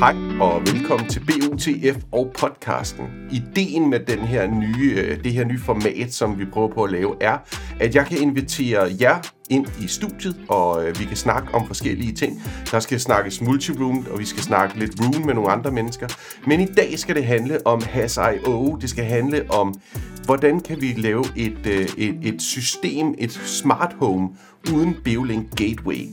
Hej og velkommen til BUTF og podcasten. Ideen med den her nye, øh, det her nye format, som vi prøver på at lave, er, at jeg kan invitere jer ind i studiet, og øh, vi kan snakke om forskellige ting. Der skal snakkes multiroom, og vi skal snakke lidt room med nogle andre mennesker. Men i dag skal det handle om Has.io. Det skal handle om, hvordan kan vi lave et, øh, et, et system, et smart home, uden Beolink Gateway.